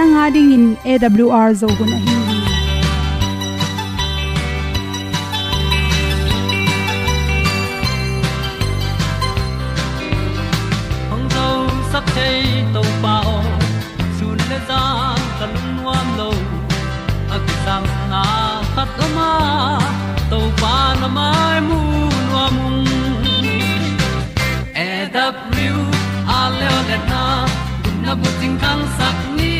Nanga ding in awr zo gun a hi hong zo sak chei to pao a na khat o ma tàu pa na mai mu nuam e da pru a le na gun na bu ting kan sak ni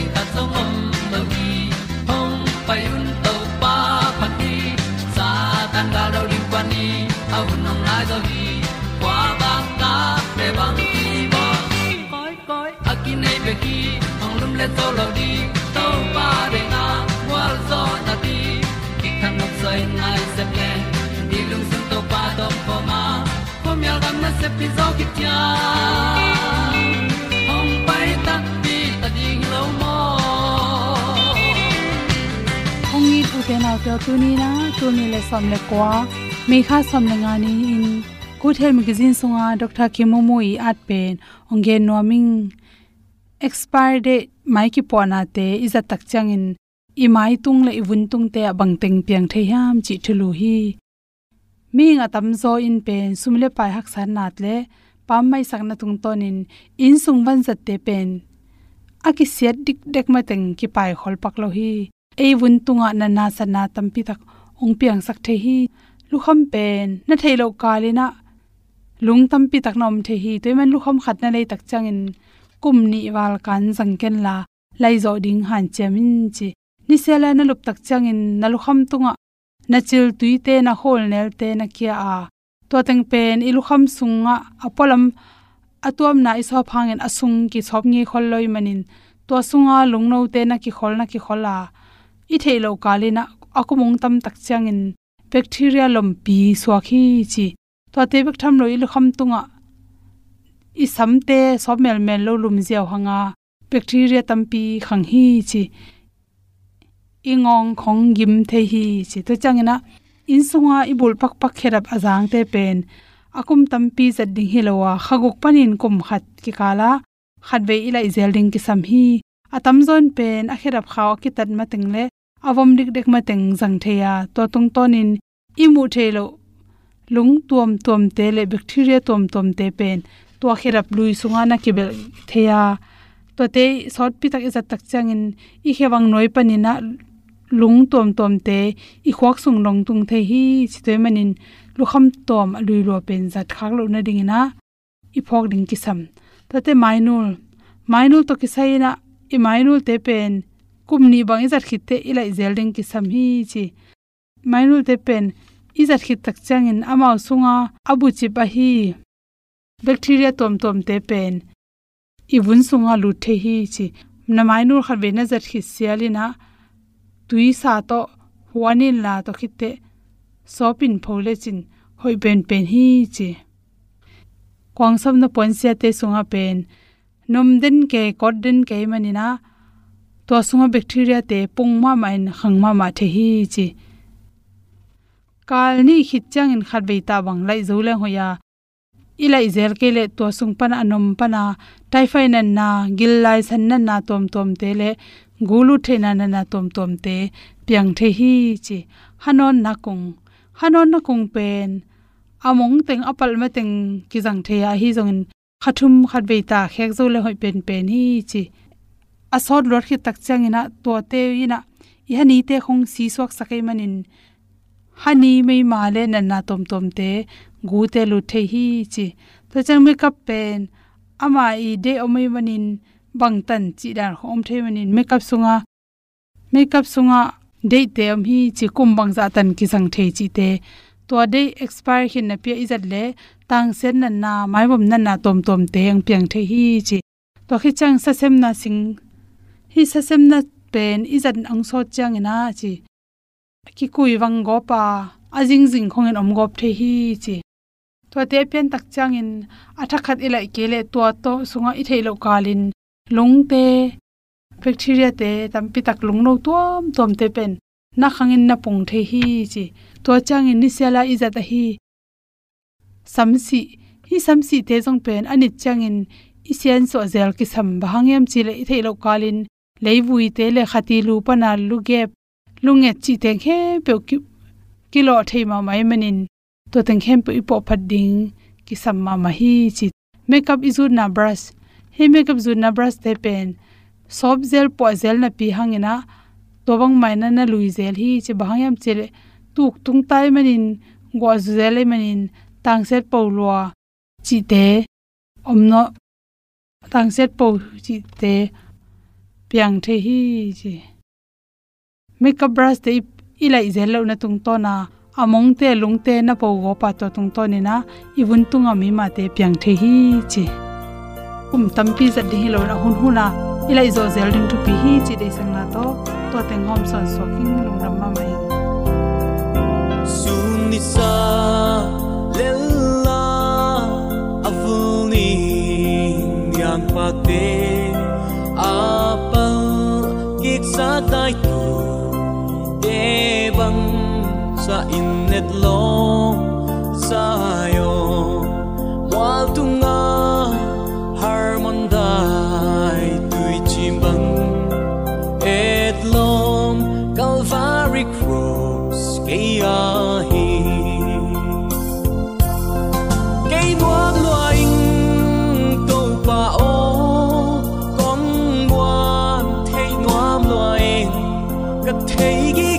ding ta song om lo gi hong pai un to pa pa ti sa tan ga do ri pa ni au nong lai do gi kwa ba ta pe bang ki bo koi koi a ki nei be ki ong lum le to lo di to pa de na wa zo na ti ki kan nok sai nai se ple ni lung sun to pa do po ma po mi al gam na se pi zo ki tia pen out to tu ni na tu ni le som le kwa me kha som le nga ni in good health magazine songa dr kimomo i at pen ong ge no ming expire date mai ki pona te is a tak chang in i mai tung le i vun tung te bang teng piang the yam chi thulu hi mi nga tam zo in pen sumle pai hak san nat le pam mai sak na tung ton in in sung van zat te pen aki siat dik dek ma teng ki pai khol pak lo hi ei bun tunga na na sa na tam pi tak ong piang sak the hi. Lu kham pen na thei lo na lung tam pi tak nom the hi. Toy man lu kham khat na lei tak changin kum ni wal kan jang ken la lai zo ding han chemin chi. Ni sela na lup tak changin na lu kham tunga na chil tui te na hol nel te na kia a. To teng pen ilu kham sunga apolam atuam na iso phangin asung ki chop ngi khol loi manin. To sunga lungno te na ki khol na ki khola i theilo kalina akumung tam tak changin bacteria lompi swakhi chi to te bek tham loi ilu kham tunga i samte somel mel lo lum ziaw hanga bacteria tampi khang hi chi ingong khong gim the hi chi to changina in sunga ibul pak pak kherap azang te pen akum tampi zat ding hilowa khaguk panin kum khat ki kala khat ve ila izel ding ki sam hi atam zon pen a kherap khaw ki tat ma ting le avom dik dek ma teng jang theya to tung tonin imu thelo lung tuam tuam te le bacteria tuam tuam te pen. To khirap lui sunga na kibel theya to te sort pi tak izat tak changin i hewang noi panina lung tom tom te, i khwak sung long tung the hi chitoi manin lu kham tom lui lo pen zat khak lo na ding na i phok ding kisam. Tate mainul mainul to ki na i mainul te pen kum ni bang izat khit te ilai zelding ki sam hi chi. Mainul te pen izat khit tak changin amao sunga abu chi pa hi. Bacteria tom tom te pen i bun sunga lu the hi chi. Na mainul khar ve na zat khit sialina tui sa to huanin la to khit te sopin phole chin hoi pen pen hi chi. Kwang sam na ponsia te sunga pen. Nom den ke kod den ke manina to asunga bacteria te pungma main khangma ma the hi chi. Kal ni khit chang in khat beita bang lai zo le hoya. Ilai zel ke le to sung pan anom pana typhoid nan na gil lai san nan na tom tom te le, gulu the na na na tom tom te piang the hi chi. Hanon na kung, hanon na kung pen. Among teng apal ma teng ki jang the ya hi zong khathum khat beita ta khek zo le hoi pen pen hi chi asot lor khi tak chang ina to te ina. I hani te khong si swak sakai manin. Hani mei ma le na na tom tom te, gu te lu the hi chi. To chang me kap pen, ama i de omai manin bang tan chi dar khom the manin. Makeup sunga makeup sunga de te am hi chi kum bang za tan ki sang the chi te. To de expire hin na pia izat le, tang sen na na, mai bom na na tom tom te ang piang the hi chi. To khi chang sa sem na sing hi sa sem na pen izat ang so chang ina chi. Ki kui wang go pa ajing jing khong en om gop the hi chi. To te pen tak chang in athakhat ilai kele to to sunga i thailo kalin lungte bacteria te tampi tak lungno tuam tom te pen. Na khangin na pung the hi chi. To chang in nisela izata hi. Samsi hi samsi te jong pen ani chang in isian so zel ki sam bahangem chi le thei lo kalin leibui te le khati lu pana lu gep lunge chi te khe pe ki kilo thei ma mai manin to teng khem pe ipo phat ding. Ki sam ma ma hi chi. Makeup izu na brush. He makeup zu na brush te pen. Soap gel, po gel na pi hangina tobang mai na na lui gel hi chi. Bangyam chele tuk tung tai manin go zu gel manin tang set po lo chi te. Omno tang set po chi te piang the hi chi. Makeup brush te ilai gel lo na tung to na, among te lung te na po go pa to tung to ni na ibun tung ami ma te piang the hi chi. Kum tampi za di lo na hun huna ilai zo zel ding tu pi hi chi de sang na to to te ngom son so king lung ram ma mai. Sun ni sa, lel dai tu de bang vâng, sa innet lo sa yo. Wal tu nga harmon dai tui chim bang et lom calvary cross 谁给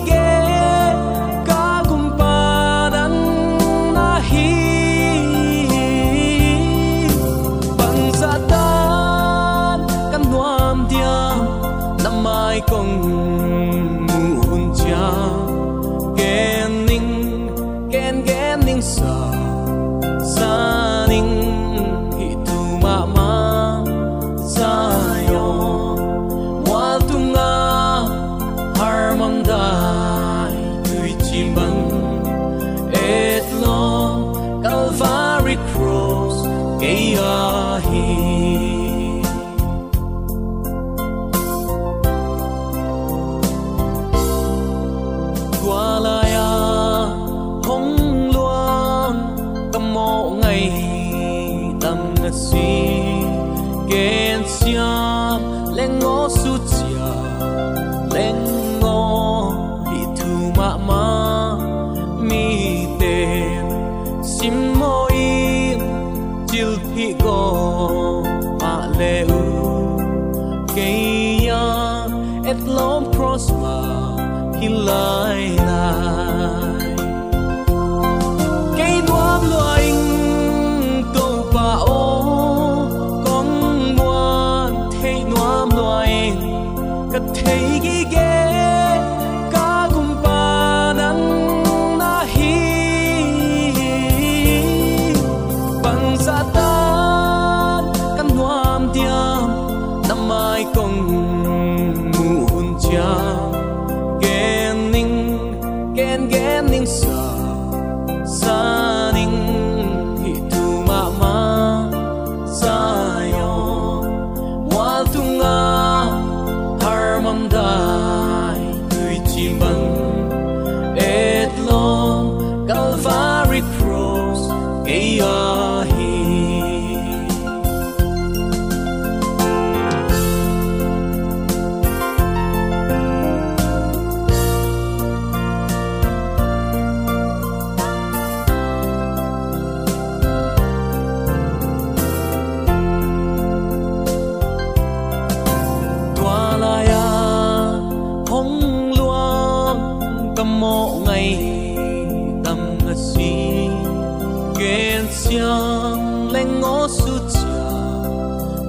tâm mộ ngày tâm ngất si kiên xiang lên ngõ su cha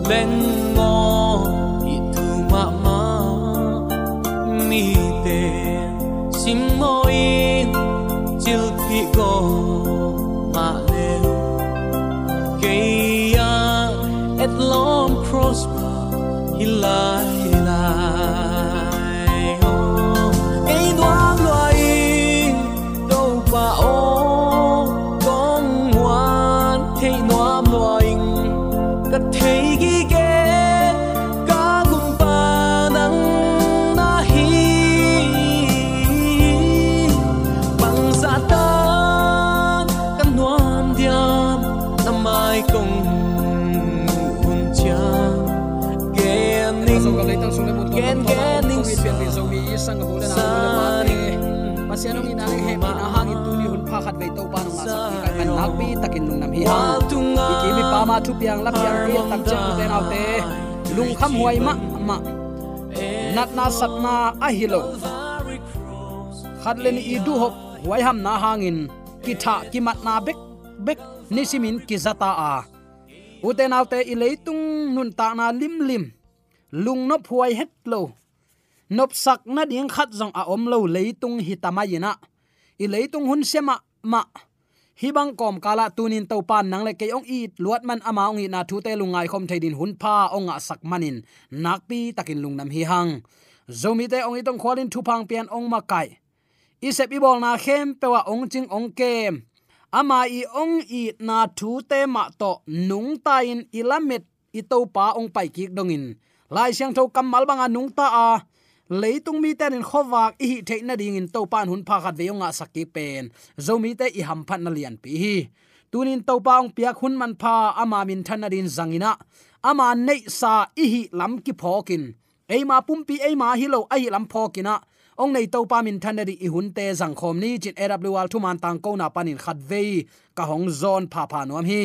lên ngõ ít thu ma ma. Mi te xin môi in chil pi mà ma le ke ya at long cross hilai kaya hi sianong inang he na hangin tuni hun pakhat ve to panong asa ka kan nak bi takin lung nam hi ha iki mi pa ma thu piang lap yang ki tak chang te nau te lung kham huai ma ma nat na sat na a hilo khat len i du hop wai ham na hangin. Ki tha ki mat na bek bek nisimin ki zata a uten autte i leitung nun ta na lim lim lung no phuai het lo. Nop sak na ding khat jong a om lo leitung hi tamayina i leitung hun sema ma hi bang kom kala tunin to pan nang le ke ong i luat man ama ong i na thu te lungai khom theidin hun pha ong a sak manin. Nakpi takin lungnam hi hang. Zomi te ong i tong khwalin thu phang pian ong ma kai. I sep i bol na khem pewa ong ching ong kem. Ama i ong i na thu te ma to nung ta in ilamet i to pa ong pai ki dongin lai siang tho kamal banga nung ta à. a leitung mi ten in khowak i the na ding in to pan hun pha khat veunga saki pen zomi te i ham phat na lian pi hi. Tunin to paung piak hun man pha, ama min thana din zangina ama nei sa i hi lam ki phokin eima pumpi eima hi lo ai lam phokina ong nei to pa min than ri i hun te zang khom ni, chin awl thu man tang ko na panin khat ve ka hong zon pha pha nom hi.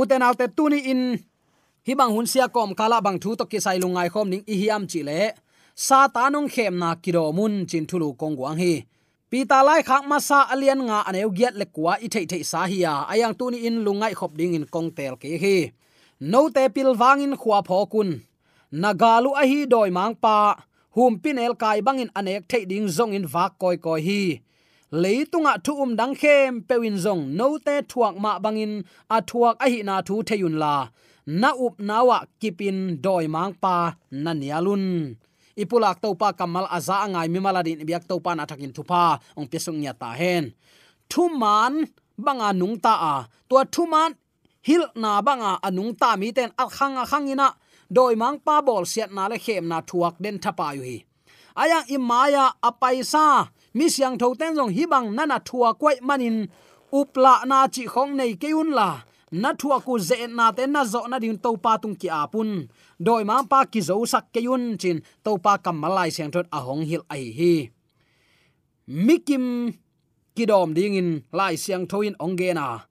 Uten alte tuni in hi bang hun sia kom kala bang thu to ki sai lungai khom ning i hiam chi le. Satanong khem na kiro mun chin thulu kong wang hi. Pita lai khak ma sa alian nga aneu giat le kwa i thei thei sa hi ya. Ayang tu ni in lungai khop ding in kong tel ke hi. No te pil wangin khwa pho kun. Nagalu a hi doi mang pa. Hum pin el kai bangin anek thei ding zong in wak koi koi hi. Leitunga thu um dang khem pewin zong. No te thuak ma bangin a thuak a hi na thu theyun la na up nawa kipin doi mang pa na nialun. Ipulak to pa kamal aza angai mi maladin biak to pa na thakin thupa, ong pesung nya ta hen. Thuman banga nung ta a. Tua thuman hil na banga anung ta mi ten al khang khang ina. Doi mang pa bol siat na le khem na thuak den thapa yu hi. Aya imaya apaisa mi siang tho ten jong hi bang nana thua kwai manin. Upla na chi khong nei keun la na thua ku ze na te na zo na din to pa tung ki apun doi ma pa ki zo sak ke yun chin, to pa kam malai seng thot a hong hil ai hi. Mikim kidom ding in lai siang thoin onge na.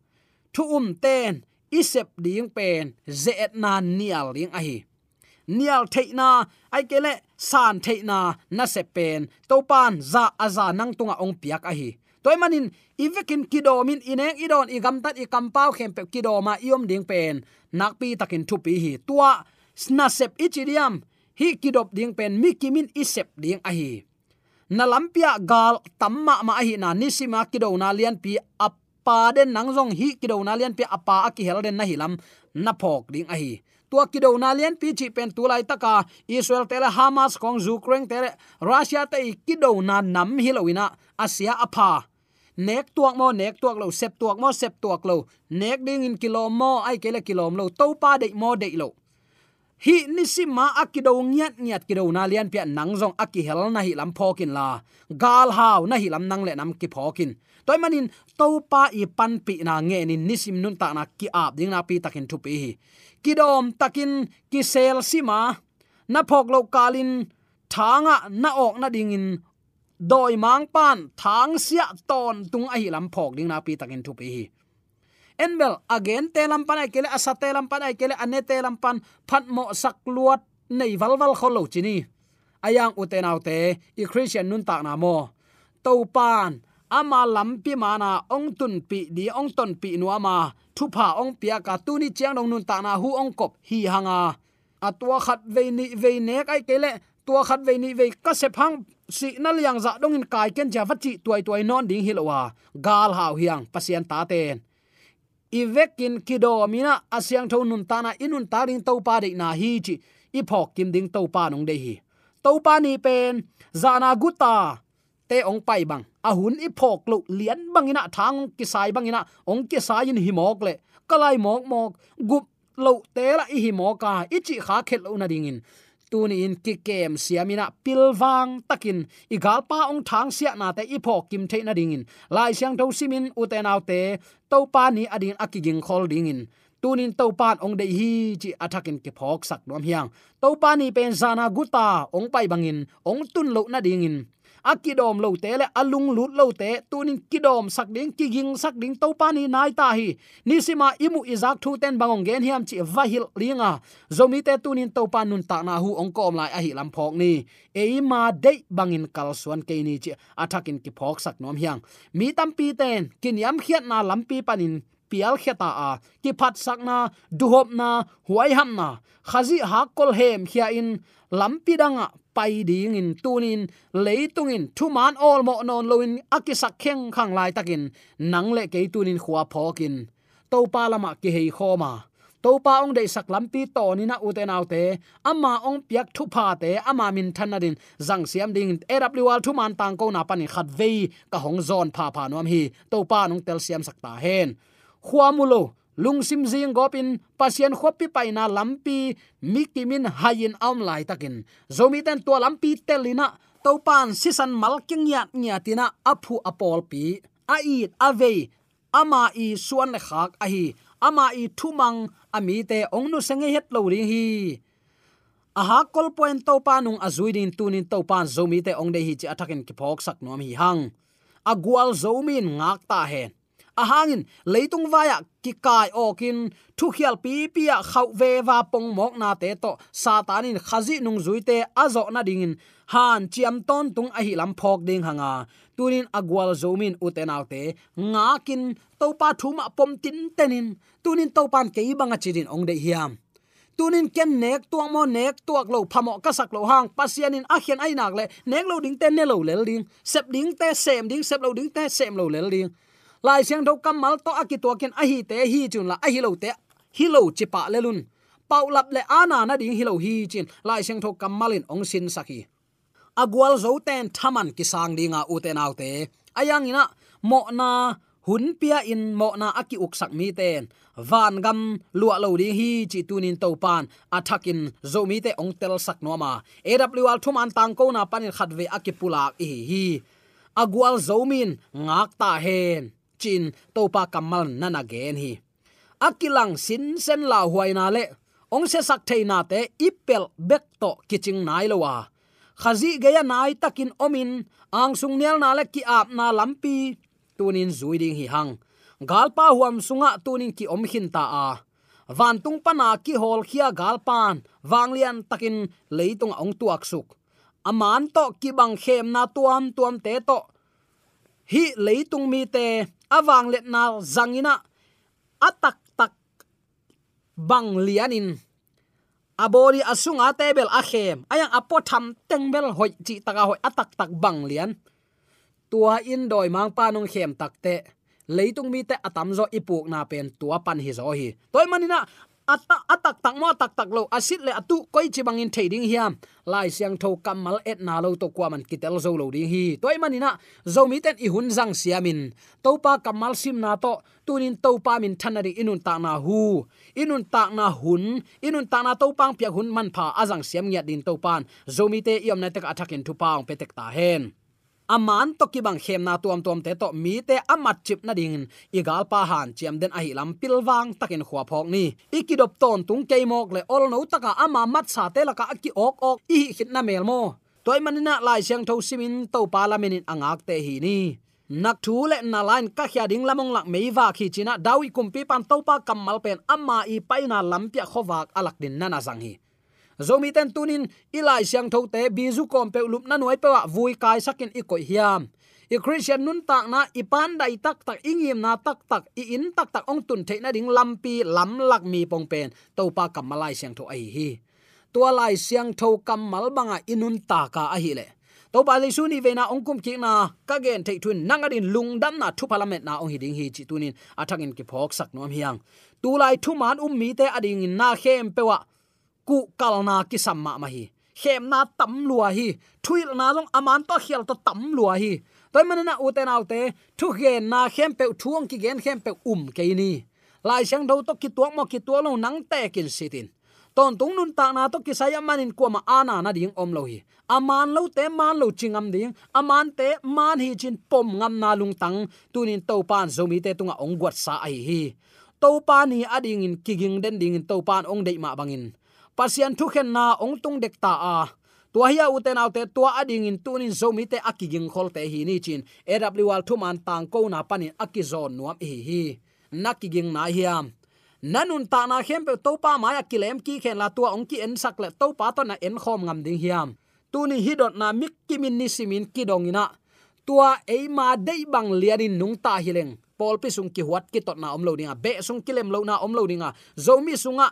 Thu um ten, isep ding pen, ze na nial ding a hi. Nial theina ai kele san theina na se pen, to pan za aza nang tunga ong piak a hi toy manin ivekin kidomin ineng idon igam tat ikam pau khem pe kidoma iom ding pen. Nakpi takin thupi hi. Tua na sep ichidiam hi kidop ding pen mikimin isep ding ahi, na lampia gal tamma ma ahi na nisima kido na lian pi appa den nangjong hi kido na lian pi appa aki helden na hilam na phok ding ahi, tua kido na lian pi chi pen tulai taka israel tele hamas kong ukraine tele russia te kido na nam hilowina asia apa nek tuak mo nek tuak lo, sep tuak mo, sep tuak lo. Nek ding in kilo mo, ai kele kilo lo. To pa de mo de lo. Hi nisima akido ngiat ngiat kido na lian pia nang jong aki hel na hi lam phokin la. Gal haw na hi lam nang le nam ki phokin toy manin to pa i pan pi na nge ni nisim nun ta na ki ap ding na pi takin thu pi hi. Kidom takin ki sel sima na phok lo kalin thanga na ok na ding in doi mang pan thang sia ton, tung a hi lam phok ding na pi takin thu pi hi. Enbel again, te lam pan ai kele, asa te lam pan ai kele, ane te lam pan phat mo sak luat, nei val val kholo chini. Ayang uten autte i christian nun tak na mo. To pan ama lampi mana ong tun pi di, ong ton pi nu ama. Thu pha ong pia ka tu ni chiang dong nun ta na hu ong kop hi hanga. Atwa khat ve ni ve ne kai kele tua khat ve ni ve ka se phang si na liang za dong in kai ken ja vachi tuai tuai non ding hilowa gal hau hiang pasian ta ten. Ivekin kido mina asyang thon nun ta na inun ta ring to pa de na hi chi. I phok kim ding to pa nong de hi. To pa ni pen zana guta te ong pai bang. Ahun i phok lo lian bangina thang ki sai bangina ong ki sai in hi mok le. Kalai mok mok, gup lo te la i hi moka ichi kha khet lo na ding in tuni in ki kem siamina pilwang takin. Igalpa ong thang sia na te i kim the na ding in lai siang to simin uten te to pa ni adin akiging khol ding in tunin to ong dei hi chi athakin ke phok sak nom hiang. To pa ni pen zana guta ong pai bangin, ong tun lo na dingin akidom lo te le alung lut lo te tunin kidom sak ding ki ging sak ding to pani nai ta hi. Ni sima imu izak thu ten bangong gen hiam chi vahil linga à. zomi te tunin to pan nun ta na hu ong kom lai a hi lam phok ni. E ma de bangin kal suan ke ni chi athakin ki phok sak nom hiang. Mi tam pi ten kin yam khiat na lam pi panin pial kheta a ki phat sakna duhop na, huai ham na. Khazi ha kol hem hia in lampi danga à pai ding in tunin thu thuman all mo non loin akisak kheng khang lai takin, nang le ke tunin khwa phokin to pa lama ki hei khoma to pa ong dei sak lampi to ni na uten autte ama ong piak thu pha te, ama min thanadin zang siam ding awl thu man tang ko na pani khat ve ka hong zon pha pha nom hi to pa nong tel siam sakta hen. Khuamulo lungsim jing gopin, pasien khopi paina lampi mikimin hayin aum lai takin. Zomi ten to lampi telina topan sisan malking yat nyatina aphu apol pi. Ait ave ama i suan le khak a hi ama i thumang, ami te ongnu senge het lo ri hi. Aha, kol point to pa azuidin tunin to pan zomi te ongde hi chi athakin ki phok sak nom hi hang. Agwal zomin ngak ta hen ahangin, leitung vaya à, ki kai okin, thu khial pi pia à, khau ve wa pong mok na te to. Satanin khazi nung zuite azo na dingin. Han, chiam ton tung a hi lam phok ding hanga. Tunin agwal zomin utenaute ngakin topa thuma pom tin tenin. Tunin topan ke ibanga chirin ong de hiam. Tunin ken nek tuang mo nek tuak lo phamo ka sak lo hang. Pasianin a khian ai nak le. Nek lo ding te ne lo lel ding. Sep ding te, sem ding, sep lo ding te, sem lo lel ding lai siang do kamal to aki to ken ahi te hi chun la ahi hi lo te hi lo chi pa le lun. Pau lap le ana na ding hi lo hi chin. Lai siang tho kamalin ong sin saki agwal zo ten thaman ki sang dinga u te nau te. Ayang ina, mo na hun pia in, mo na aki uk sak mi ten. Van gam lua lo ding hi chi tunin to pan. Athakin zo mi te ong tel sak no ma awl thum an tang ko na panin khat ve akipulak hi hi. Agwal zomin ngak ta hen chin to pa kamal nana gen hi akilang sin sen la huaina le ong se sak theina te ipel bek to kiching nai lowa à. khazi geya à nai takin omin ang sung nial na le ki ap na lampi tunin zuiding hi hang galpa huam sunga à, tunin ki om hin ta a van tung pana ki hol khia galpan wanglian takin leitung ong tuak suk. Aman to ki bang khem na tuam tuam te to hi leitung mi te awang let na zangina atak tak bang lianin abori asunga tebel a khem. Ayang apo tham tengbel hoi chi taka hoi. Atak tak bang lian. Tua in doi mang pa nong khem takte leitung mi te atam zo ipuk na pen tua pan hi zo hi. Toy manina ata, atak, tak mo, tak tak lo. Asit le atu, koi chi bangin thading hiam lai siang tho kamal et na lo to kwa man kitel zo lo ding hi. Toy manina zo mi ten i hun jang siamin to pa kamal sim na to, tunin to pa min thanari inun ta na hu. Inun ta na hun, inun ta na to pang pia hun man pha azang siam nya din to pan zo mi te iom na te athakin thu paung petek ta hen aman to ki bang khem na tuam tuam te to mi te amat chip na ding. Igal pa han chiam den ahi lam pilwang takin khwa phok ni. Ikidop ton tung ke mok le ol no taka ama mat sa te laka ki ok ok i hit na mel mo. Toy manina lai siang tho simin to parliament in angak te hi ni. Nak thu le na line ka khya ding lamong lak meiwa khi china dawi kumpi pan to pa kamal pen amma i paina lampia khowak alak din nana zang hi zomi ten tunin ilai siang tho te bizu kom pe lup na noi pe wa ah vui kai sakin i koi hiam. I christian nun tak na, i pan dai tak tak ingim na tak tak i in tak tak ong tun the na ding lampi lam lak mi pong pen. To pa kamalai siang tho ai hi. Tua lai siang tho kamal banga inun ta ka a hi le. To ba le suni ve na ong kum ki na, ka gen thei thun nangarin lungdam na thu parliament na ong hi ding hi chi tunin. Athangin ki phok sak nom hiang. Tu lai thu man um mi te ading na khem pe wa ah ku kalna ki samma ma hi. Khem na tam lua hi. Thuil na long aman to khial to tam lua hi. Toy man na uten autte thu ge na khem pe thuang ki gen khem pe um ke ni. Lai sang do to ki tuak mo ki tuak lo nang te kin sitin ton tung nun ta na to ki saya manin ko ma ana na ding om lo hi. Aman lo te man lo chingam ding. Aman te man hi chin pom ngam na lung tang. Tunin to pan zomi te tunga ong gwat sa ai hi. To pa ni ading in kiging den ding in to pan ong dei ma bangin pasian thu khen na ong tung dek ta a. Tua hiya uten autte tua ading in tunin zomi te akiging khol te hi ni chin. Awl thuman tang ko na panin akizon nuam hi hi. Nakiging na hiam nanun ta na khem pe to pa ma ya kilem ki khen la tua ong ki en sak le to pa to na en khom ngam ding hiam tuni hidot na mik kimin ni simin kidong ina. Tua eima dei bang lianin nung ta hileng pol pi sung ki huat ki tot na om lo dinga be sung kilem lo na om lo dinga zomi sunga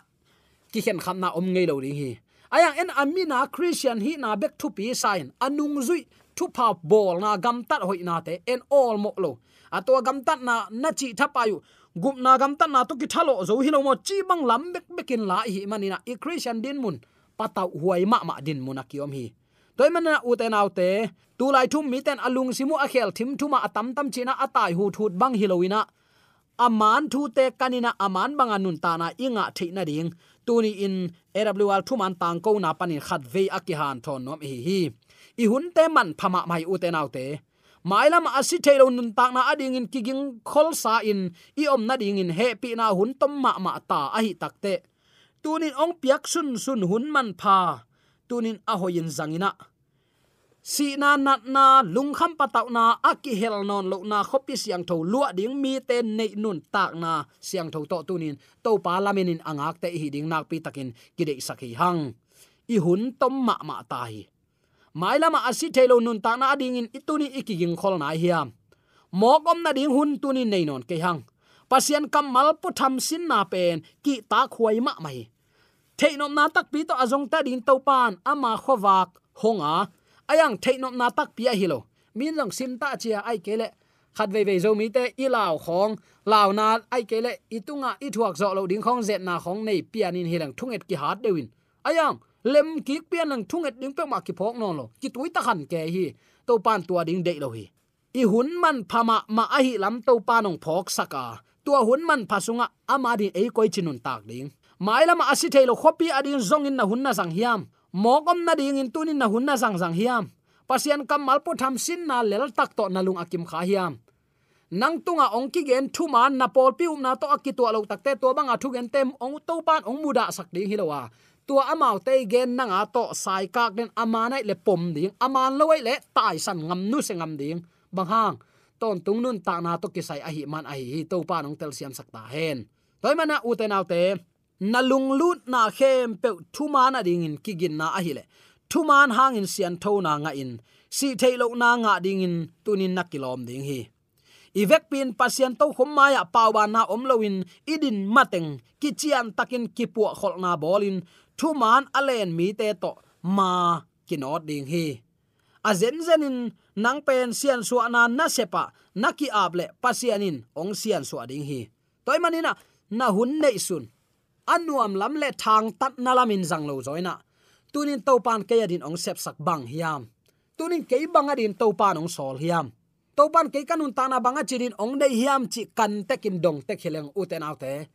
ki khen kham na om ngei lo ding hi. Ayang en amina christian hi na back to pi sign. Anung zui thu pa bol na gam tat hoi na te en all mo lo. Atwa gam tat na na chi thapayu gup na gam tat na to ki thalo zo hi lo mo chi bang lam bek bekin la hi manina i christian din mun, patau huai ma ma din mun akiom hi. Toy man na uten autte tu lai thum mi ten alung simu a khel thim thuma atam tam china atai hu thut bang hiloina aman thu te kanina aman banga nun ta na inga theina ding tuni in awl thuman tang ko na panin khat ve akihan thon nom hi hi. I hun te man phama mai u te nau te. Mailam asi thelo nun tak na ading in kiging khol sa in. I om na ding in he pi na hun tom ma ma ta a hi takte tunin ong piak sun sun hun man pha. Tunin a hoyin zangina si na nat na lung kham pataw na aki hel non lo na khopi siang tho lua ding mi te nei nun tak na. Siang tho to tunin to pa lamin angak te hi ding nak pi takin kidei sakhi hang. I hun tom ma ma ta hi. Mai lama asi thelo nun ta na ding in ituni ikiging khol na hiam mokom na ding hun tunin nei non ke hang. Pasian kamal pu tham sin na pen, ki ta khuai ma mai. Theinom na tak pi to azong ta din to pan ama khowak honga ayang theinom na tak pia hilo. Min long sim ta chia ai kele khat ve ve zo mi te, i lao khong. Lao na ai kele itunga i thuak zo lo ding khong, zet na khong nei pianin hilang thunget ki hat dewin ayang, lem ki pian nang thunget ding pe ma ki phok non lo. Ki tuita khan ke hi. To pan tua ding de lo hi. I hun man phama ma a hi lam to panong phok saka tua hun man phasunga ama din ei koi chinun tak ding. Mai lama asi thailo khopi adin zongin na hunna sang hiam mokom na ding in tunin na hunna sang sang hiam. Pasian kamal po tham sin na lel tak to na lung akim kha hiam. Nang tunga ong ki gen thu man na pol pi um na to akki to lo takte to banga thu gen tem ong to pan ong muda sak ding hilowa. Tua amau te gen nanga to sai kak den amana le pom ding aman loi le tai san ngam nu se ngam ding. Bang hang, ton tung nun ta na to kisai a hi man a hi to pa nong tel siam sakta hen. Toy mana u te na te na lung lut na khem pe thu man a ding in kigin na ahile. Hi thu man hang in sian tho na nga in. Si thailo na nga ding in tunin nakilom ding hi. Ivek pin pasien to khom maya pawa na omloin idin mateng kichian takin kipu khol na bolin thu man alen mi te to ma kinot ding hi. A zen zenin nang pen sian su na na sepa naki able pasianin ong sian su ading hi. Toy manina, na hun nei sun anuam lam le thang tat na lamin zang lo zoina. Tunin to pan ke adin ong sep sak bang hiam. Tunin ke bang adin to pan ong sol hiam. To pan ke kanun ta na banga chirin ong dei hiam chi kan tekin dong tek heleng uten autte.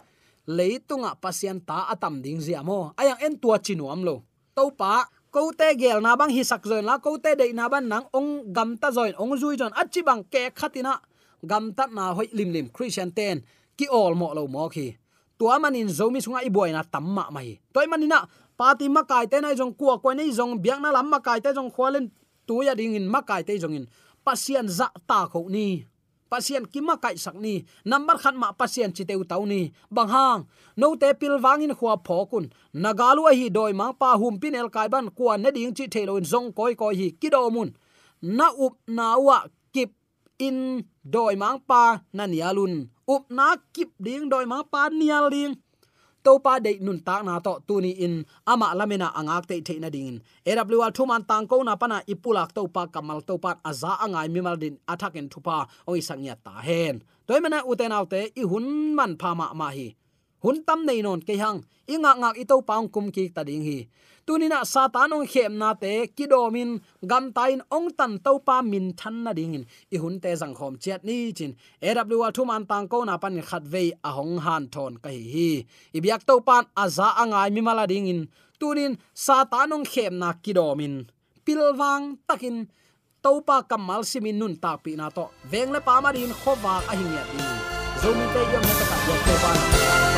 Leitunga pasien ta atam ding ziamo ayang en tua chinuam lo. To pa ko te gel na bang hi sak zoin la ko te dei na ban nang ong gam ta zoin, ong zui jon achi bang ke khatina gam ta na hoi lim lim. Christian ten, ki all mo lo mo khi tua manin zomi sunga i boy na tamma mai. Toy manina pati ma kai te na jong kuwa ko nei jong biak na lam ma kai te jong khwalen tu ya ding in ma kai te jong in. Pasian za ta kho ni. Pasien kima kai sakni number khat ma pasien tau ni. Bang hang no te pil wangin khwa phokun nagalu hi doi ma pa hum pin el kai ban kwa na ding chi thelo in jong koi koi hi kido mun. Na up na wa kip in doi mang pa na nialun up na kip ding doi ma pa nial ding. To pa de nun ta na to tu ni in. Ama lamena angak te the na ding. Awl thu man tang ko na pana ipulak to pa kamal to pa aza angai mi mal din attack en thupa oi sangya ta hen. Toy mana uten autte i hun man pha ma ma hi hun tam nei non ke hang. Inga ngak ito paung kum ki ta ding hi. Tunina satan ong khem na te kidomin gam tain ong tan to pa min than na ding in i hun te jang khom chet ni chin. Aw thu man tang ko na pan khat ve a hong han thon ka hi hi. I biak to pan aza angai mi mala ding in tunin satan ong khem na kidomin pilwang takin topa kamal simin nun ta pi na to. Veng le pa ma din khowa a hing ya din zomi te yom na ta ya to